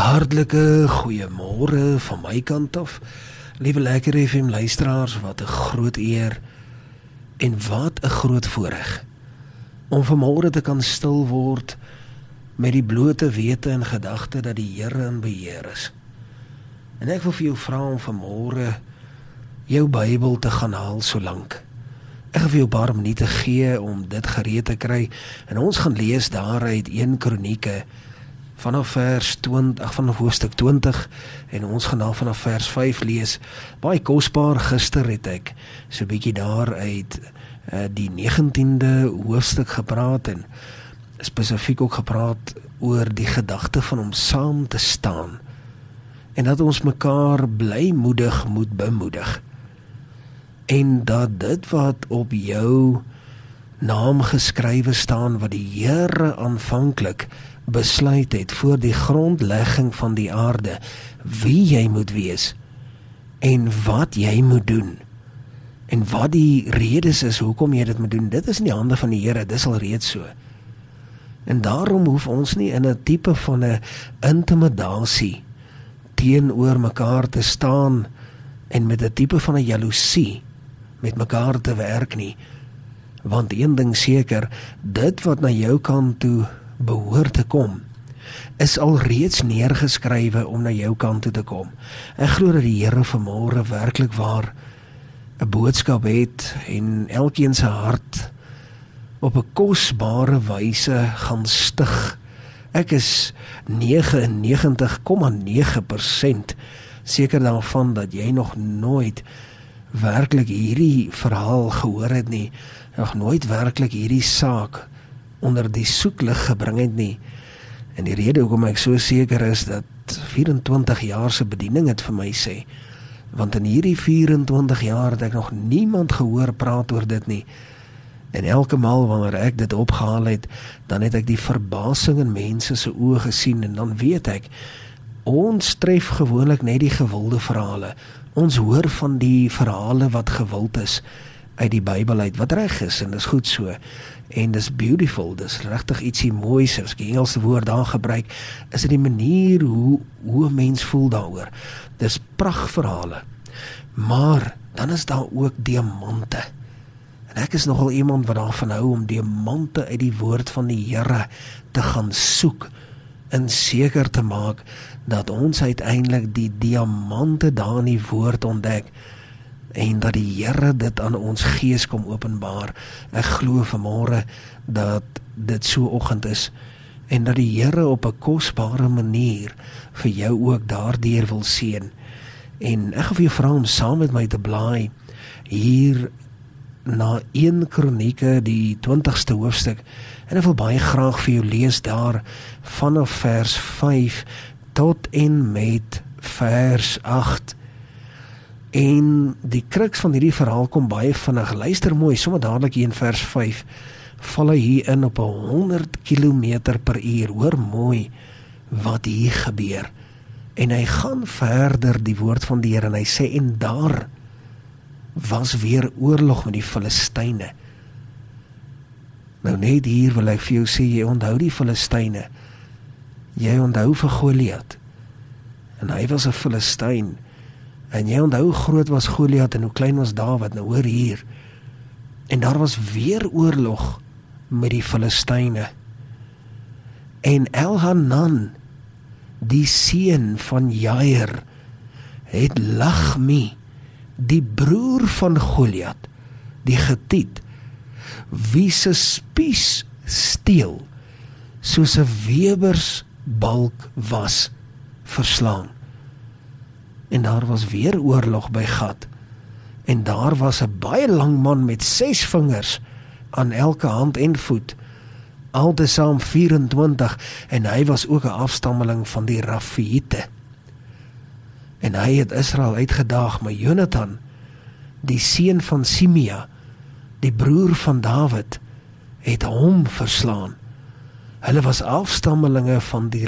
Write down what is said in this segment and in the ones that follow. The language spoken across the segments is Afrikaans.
hartlike goeiemôre van my kant af. Liewe lekker FM luisteraars, wat 'n groot eer en wat 'n groot voorreg om vanmôre te kan stil word met die blote wete en gedagte dat die Here in beheer is. En ek wil vir jou vra om vanmôre jou Bybel te gaan haal solank. Ek gaan vir jou 'n paar minute gee om dit gereed te kry en ons gaan lees daaruit 1 Kronieke vanaf vers 20 ag vanaf hoofstuk 20 en ons gaan dan vanaf vers 5 lees. Baie kosbaar gister het ek so 'n bietjie daar uit uh, die 19de hoofstuk gepraat en spesifiek ook gepraat oor die gedagte van om saam te staan en dat ons mekaar blymoedig moet bemoedig. En dat dit wat op jou naam geskrywe staan wat die Here aanvanklik besluit het voor die grondlegging van die aarde wie jy moet wees en wat jy moet doen. En wat die redes is hoekom jy dit moet doen dit is in die hande van die Here dis al reeds so. En daarom hoef ons nie in 'n tipe van 'n intimidasie teenoor mekaar te staan en met 'n tipe van 'n jaloesie met mekaar te werk nie want een ding seker dit wat na jou kant toe behoort te kom is al reeds neergeskrywe om na jou kant toe te kom. Ek glo dat die Here vanmôre werklik waar 'n boodskap het en elkeen se hart op 'n kosbare wyse gaan stig. Ek is 99,9% seker daarvan dat jy nog nooit werklik hierdie verhaal gehoor het nie, nog nooit werklik hierdie saak onder die soeklig gebring het nie. En die rede hoekom ek so seker is dat 24 jaar se bediening het vir my sê want in hierdie 24 jaar het ek nog niemand gehoor praat oor dit nie. En elke maal wanneer ek dit opgehaal het, dan het ek die verbasing in mense se oë gesien en dan weet ek ons tref gewoonlik net die gewilde verhale. Ons hoor van die verhale wat gewild is uit die Bybel uit wat reg is en dis goed so. En dis beautiful dis regtig ietsie moois as ek Engelse woord daar gebruik is dit die manier hoe hoe 'n mens voel daaroor. Dis pragtverhale maar dan is daar ook diamante. En ek is nogal iemand wat daarvan hou om diamante uit die woord van die Here te gaan soek en seker te maak dat ons uiteindelik die diamante daar in die woord ontdek en dat die Here dit aan ons gees kom openbaar. Ek glo vanmôre dat dit so oggend is en dat die Here op 'n kosbare manier vir jou ook daardeur wil seën. En ek gaan vir jou vra om saam met my te blaai hier na 1 Kronieke die 20ste hoofstuk en ek wil baie graag vir jou lees daar vanaf vers 5 tot en met vers 8 En die kruks van hierdie verhaal kom baie vinnig. Luister mooi, sommer dadelik hier in vers 5 val hy hier in op 100 km per uur. Hoor mooi wat hier gebeur. En hy gaan verder die woord van die Here en hy sê en daar was weer oorlog met die Filistyne. Nou net hier wil ek vir jou sê jy onthou die Filistyne. Jy onthou vir Goliat. En hy was 'n Filistyn. En jy onthou hoe groot was Goliat en hoe klein was Dawid nou hoor hier. En daar was weer oorlog met die Filistyne. En Elhanan die seun van Jair het Lagmi die broer van Goliat die Getiet wie se spies steel soos 'n webersbalk was verslaan en daar was weer oorlog by Gat. En daar was 'n baie lang man met 6 vingers aan elke hand en voet. Altesaam 24 en hy was ook 'n afstammeling van die Rafiete. En hy het Israel uitgedaag met Jonathan, die seun van Simea, die broer van Dawid, het hom verslaan. Hulle was afstammelinge van die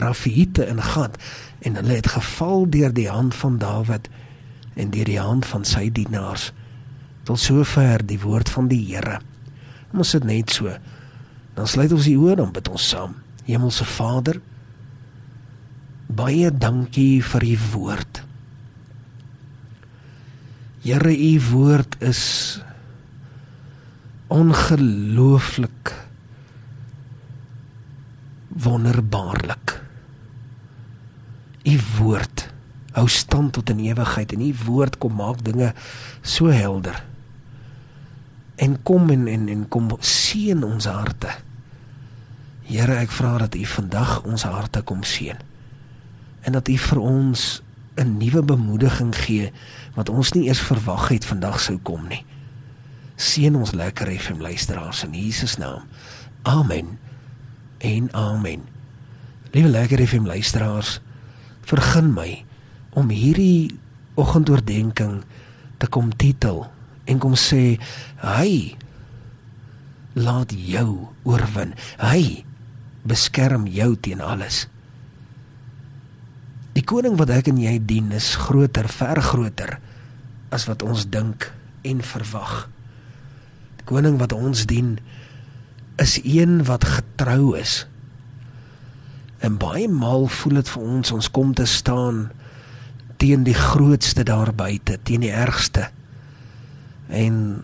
Rafiete in Gat en hulle het geval deur die hand van Dawid en deur die hand van sy dienaars tot sover die woord van die Here. Ons sit net so. Dan sluit ons die oë dan bid ons saam. Hemelse Vader, baie dankie vir u woord. Here, u woord is ongelooflik wonderbaarlik. U woord hou stand tot in ewigheid en u woord kom maak dinge so helder. En kom en en, en kom seën ons harte. Here, ek vra dat u vandag ons harte kom seën. En dat u vir ons 'n nuwe bemoediging gee wat ons nie eers verwag het vandag sou kom nie. Seën ons lekker FM luisteraars in Jesus naam. Amen. En amen. Liewe lekker FM luisteraars, vergun my om hierdie oggendoordenkings te kom titel en kom sê hy laat jou oorwin. Hy beskerm jou teen alles. Die koning wat ek en jy dien is groter, ver groter as wat ons dink en verwag. Die koning wat ons dien is een wat getrou is. En baie maal voel dit vir ons ons kom te staan teen die grootste daar buite, teen die ergste. En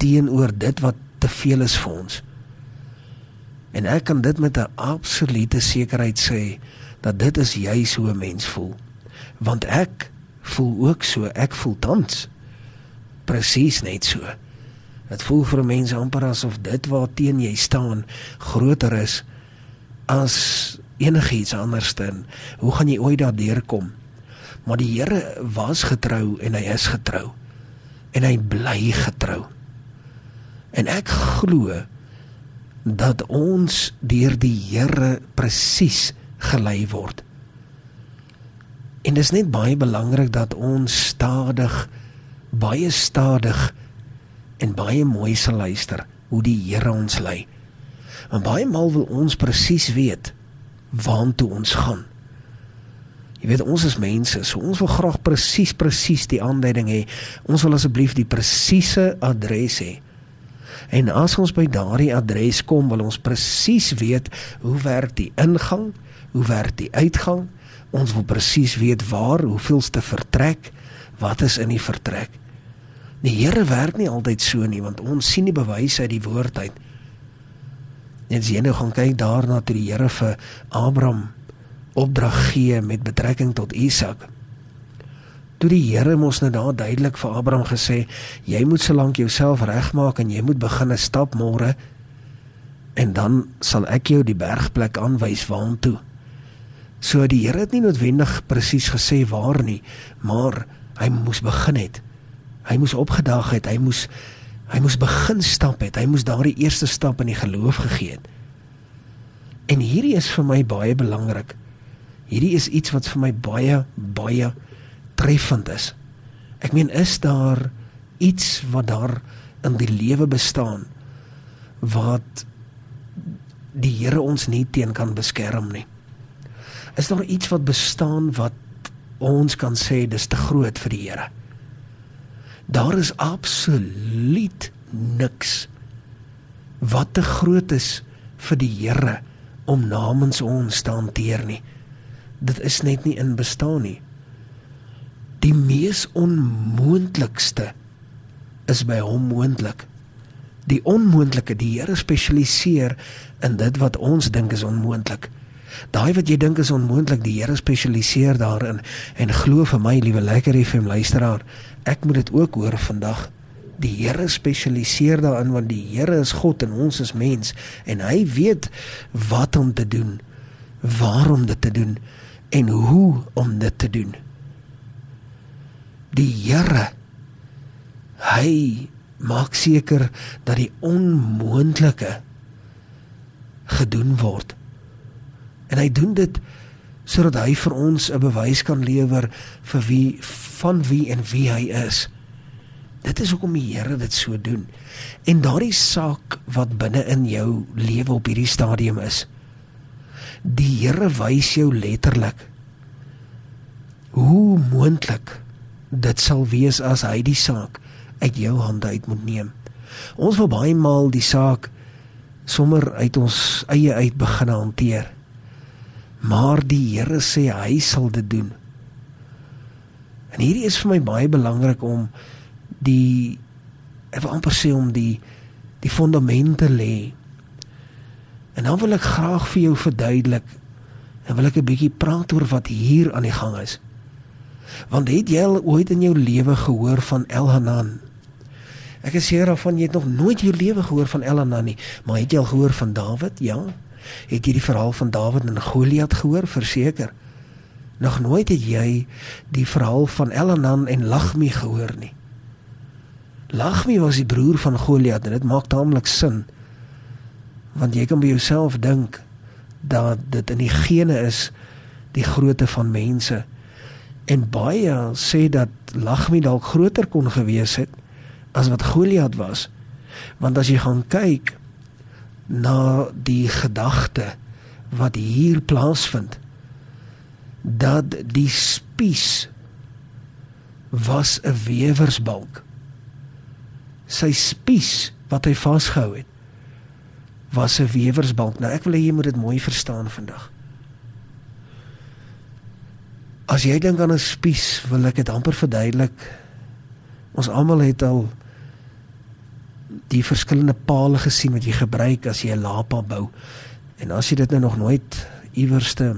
teenoor dit wat te veel is vir ons. En ek kan dit met 'n absolute sekerheid sê dat dit is juis hoe 'n mens voel. Want ek voel ook so, ek voel tans presies net so. Dit voel vir 'n mens amper asof dit waar teen jy staan groter is as enigiets anderste. Hoe gaan jy ooit daardeur kom? Maar die Here was getrou en hy is getrou. En hy bly getrou. En ek glo dat ons deur die Here presies gelei word. En dit is net baie belangrik dat ons stadig baie stadig en baie mooi sal luister hoe die Here ons lei. Want baie maal wil ons presies weet waartoe ons gaan. Jy weet ons is mense, so ons wil graag presies presies die aanduiding hê. Ons wil asseblief die presiese adres hê. En as ons by daardie adres kom, wil ons presies weet hoe werk die ingang, hoe werk die uitgang? Ons wil presies weet waar, hoeveelste vertrek, wat is in die vertrek. Die Here werk nie altyd so nie, want ons sien die bewyse uit die woord uit. Net as jy nou gaan kyk daarna toe die Here vir Abraham opdrag gee met betrekking tot Isak. Toe die Here mos nou daar duidelik vir Abraham gesê, jy moet solank jouself regmaak en jy moet begin 'n stap môre en dan sal ek jou die bergplek aanwys waartoe. So die Here het nie noodwendig presies gesê waar nie, maar hy moes begin het. Hy moes opgedag het, hy moes hy moes begin stap het. Hy moes daardie eerste stap in die geloof gegee het. En hierdie is vir my baie belangrik. Hierdie is iets wat vir my baie baie treffend is. Ek meen is daar iets wat daar in die lewe bestaan wat die Here ons nie teen kan beskerm nie. Is daar iets wat bestaan wat ons kan sê dis te groot vir die Here? Daar is absoluut niks wat te groot is vir die Here om namens ons te hanteer nie. Dit is net nie in bestaan nie. Die mees onmoontlikste is by hom moontlik. Die onmoontlike, die Here spesialiseer in dit wat ons dink is onmoontlik. Daai wat jy dink is onmoontlik, die Here spesialiseer daarin en glo vir my, liewe lekker FM luisteraar, ek moet dit ook hoor vandag. Die Here spesialiseer daarin want die Here is God en ons is mens en hy weet wat om te doen, waarom dit te doen en hoe om dit te doen. Die Here hy maak seker dat die onmoontlike gedoen word. En hy doen dit sodat hy vir ons 'n bewys kan lewer vir wie van wie en wie hy is. Dit is hoekom die Here dit so doen. En daardie saak wat binne in jou lewe op hierdie stadium is. Die Here wys jou letterlik hoe moontlik dit sal wees as hy die saak uit jou hande uit moet neem. Ons wil baie maal die saak sommer uit ons eie uit begin hanteer. Maar die Here sê hy sal dit doen. En hierdie is vir my baie belangrik om die ek wil amper sê om die die fondamente lê. En dan wil ek graag vir jou verduidelik en wil ek 'n bietjie praat oor wat hier aan die gang is. Want het jy al ooit in jou lewe gehoor van Elhanan? Ek is seker daarvan jy het nog nooit jou lewe gehoor van Elhanan nie, maar het jy al gehoor van Dawid? Ja. Het jy die verhaal van Dawid en Goliat gehoor? Verseker. Nog nooit het jy die verhaal van Elhanan en Lagmi gehoor nie. Lagmi was die broer van Goliat en dit maak taamlik sin. Want jy kan by jouself dink dat dit in die gene is die grootte van mense. En baie sê dat Lagmi dalk groter kon gewees het as wat Goliat was. Want as jy gaan kyk na die gedagte wat hier plaasvind dat die spies was 'n wewersbalk sy spies wat hy vasgehou het was 'n wewersbalk. Nou ek wil hê jy moet dit mooi verstaan vandag. As jy dink aan 'n spies, wil ek dit amper verduidelik. Ons almal het al die verskillende pale gesien wat jy gebruik as jy 'n lapa bou. En as jy dit nou nog nooit iewerste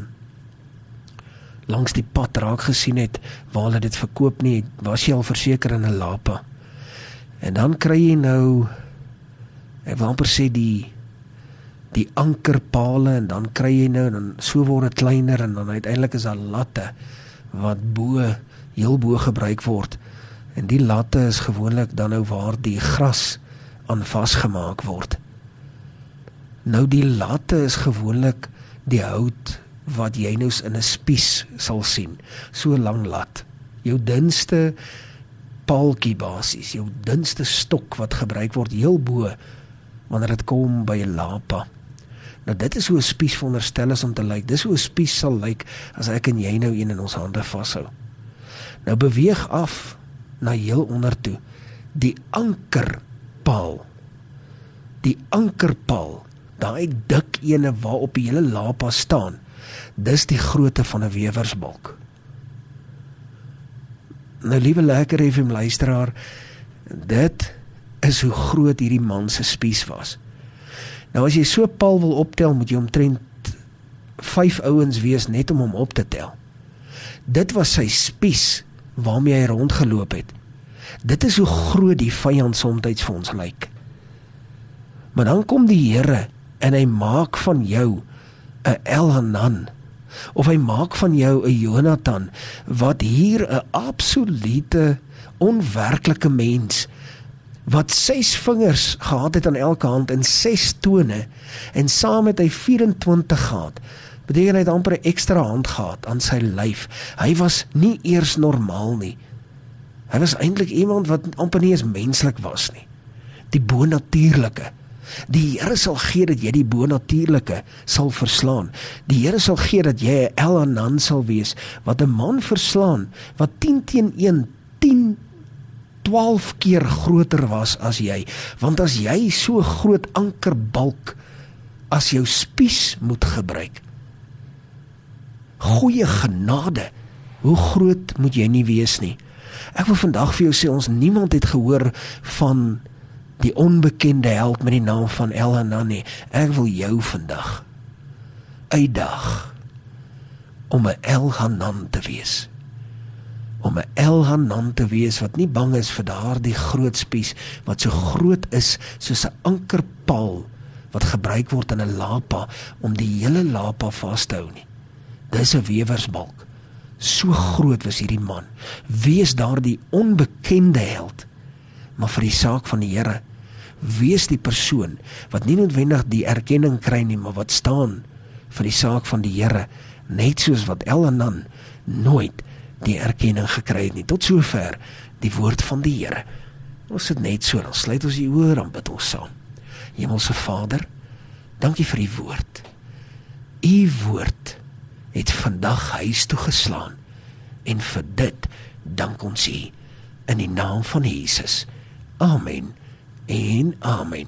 langs die pad raak gesien het waar hulle dit verkoop nie, was jy al verseker in 'n lapa. En dan kry jy nou ek wil amper sê die die ankerpale en dan kry jy nou dan so word dit kleiner en dan uiteindelik is daar latte wat bo heel bo gebruik word. En die latte is gewoonlik dan nou waar die gras aan vasgemaak word. Nou die latte is gewoonlik die hout wat jy nou in 'n spies sal sien. So lank lat. Jou dunste paaltjie basies, jou dunste stok wat gebruik word heel bo wanneer dit kom by 'n lapa. Nou dit is hoe 'n spies veronderstel is om te lyk. Dis hoe 'n spies sal lyk as ek en jy nou een in ons hande vashou. Nou beweeg af na heel onder toe. Die ankerpaal. Die ankerpaal, daai dik ene waarop die hele lapa staan. Dis die grootte van 'n wewersbalk. Nou liewe lekker FM luisteraar, dit is hoe groot hierdie man se spies was. Nou as jy so paal wil optel, moet jy omtrent 5 ouens wees net om hom op te tel. Dit was sy spies waarmee hy rondgeloop het. Dit is hoe groot die vyand soms vir ons lyk. Maar dan kom die Here en hy maak van jou 'n Elhanan of hy maak van jou 'n Jonathan wat hier 'n absolute onwerklike mens wat 6 vingers gehad het aan elke hand en 6 tone en saam het hy 24 gehad. Beteken hy het amper 'n ekstra hand gehad aan sy lyf. Hy was nie eers normaal nie. Hy was eintlik iemand wat amper nie eens menslik was nie. Die bonatuurlike. Die Here sal gee dat jy die bonatuurlike sal verslaan. Die Here sal gee dat jy 'n Elanan sal wees wat 'n man verslaan wat 10 teen 1 10 12 keer groter was as jy. Want as jy so groot ankerbalk as jou spies moet gebruik. Goeie genade. Hoe groot moet jy nie wees nie. Ek wil vandag vir jou sê ons niemand het gehoor van die onbekende held met die naam van Elhanani. Ek wil jou vandag uitdag om 'n Elhanan te wees. Om 'n Elhanan te wees wat nie bang is vir daardie groot spies wat so groot is soos 'n ankerpaal wat gebruik word in 'n lapa om die hele lapa vas te hou nie. Dis 'n wewersbalk. So groot was hierdie man. Wees daardie onbekende held. Maar vir die saak van die Here wees die persoon wat nie noodwendig die erkenning kry nie maar wat staan vir die saak van die Here net soos wat Elanan nooit die erkenning gekry het nie. Tot sover die woord van die Here. Ons sit net so dan sluit ons die oor en bid ons saam. Hemelse Vader dankie vir u woord. U woord het vandag huis toe geslaan. En vir dit dank ons u. In die naam van Jesus. Amen en amen.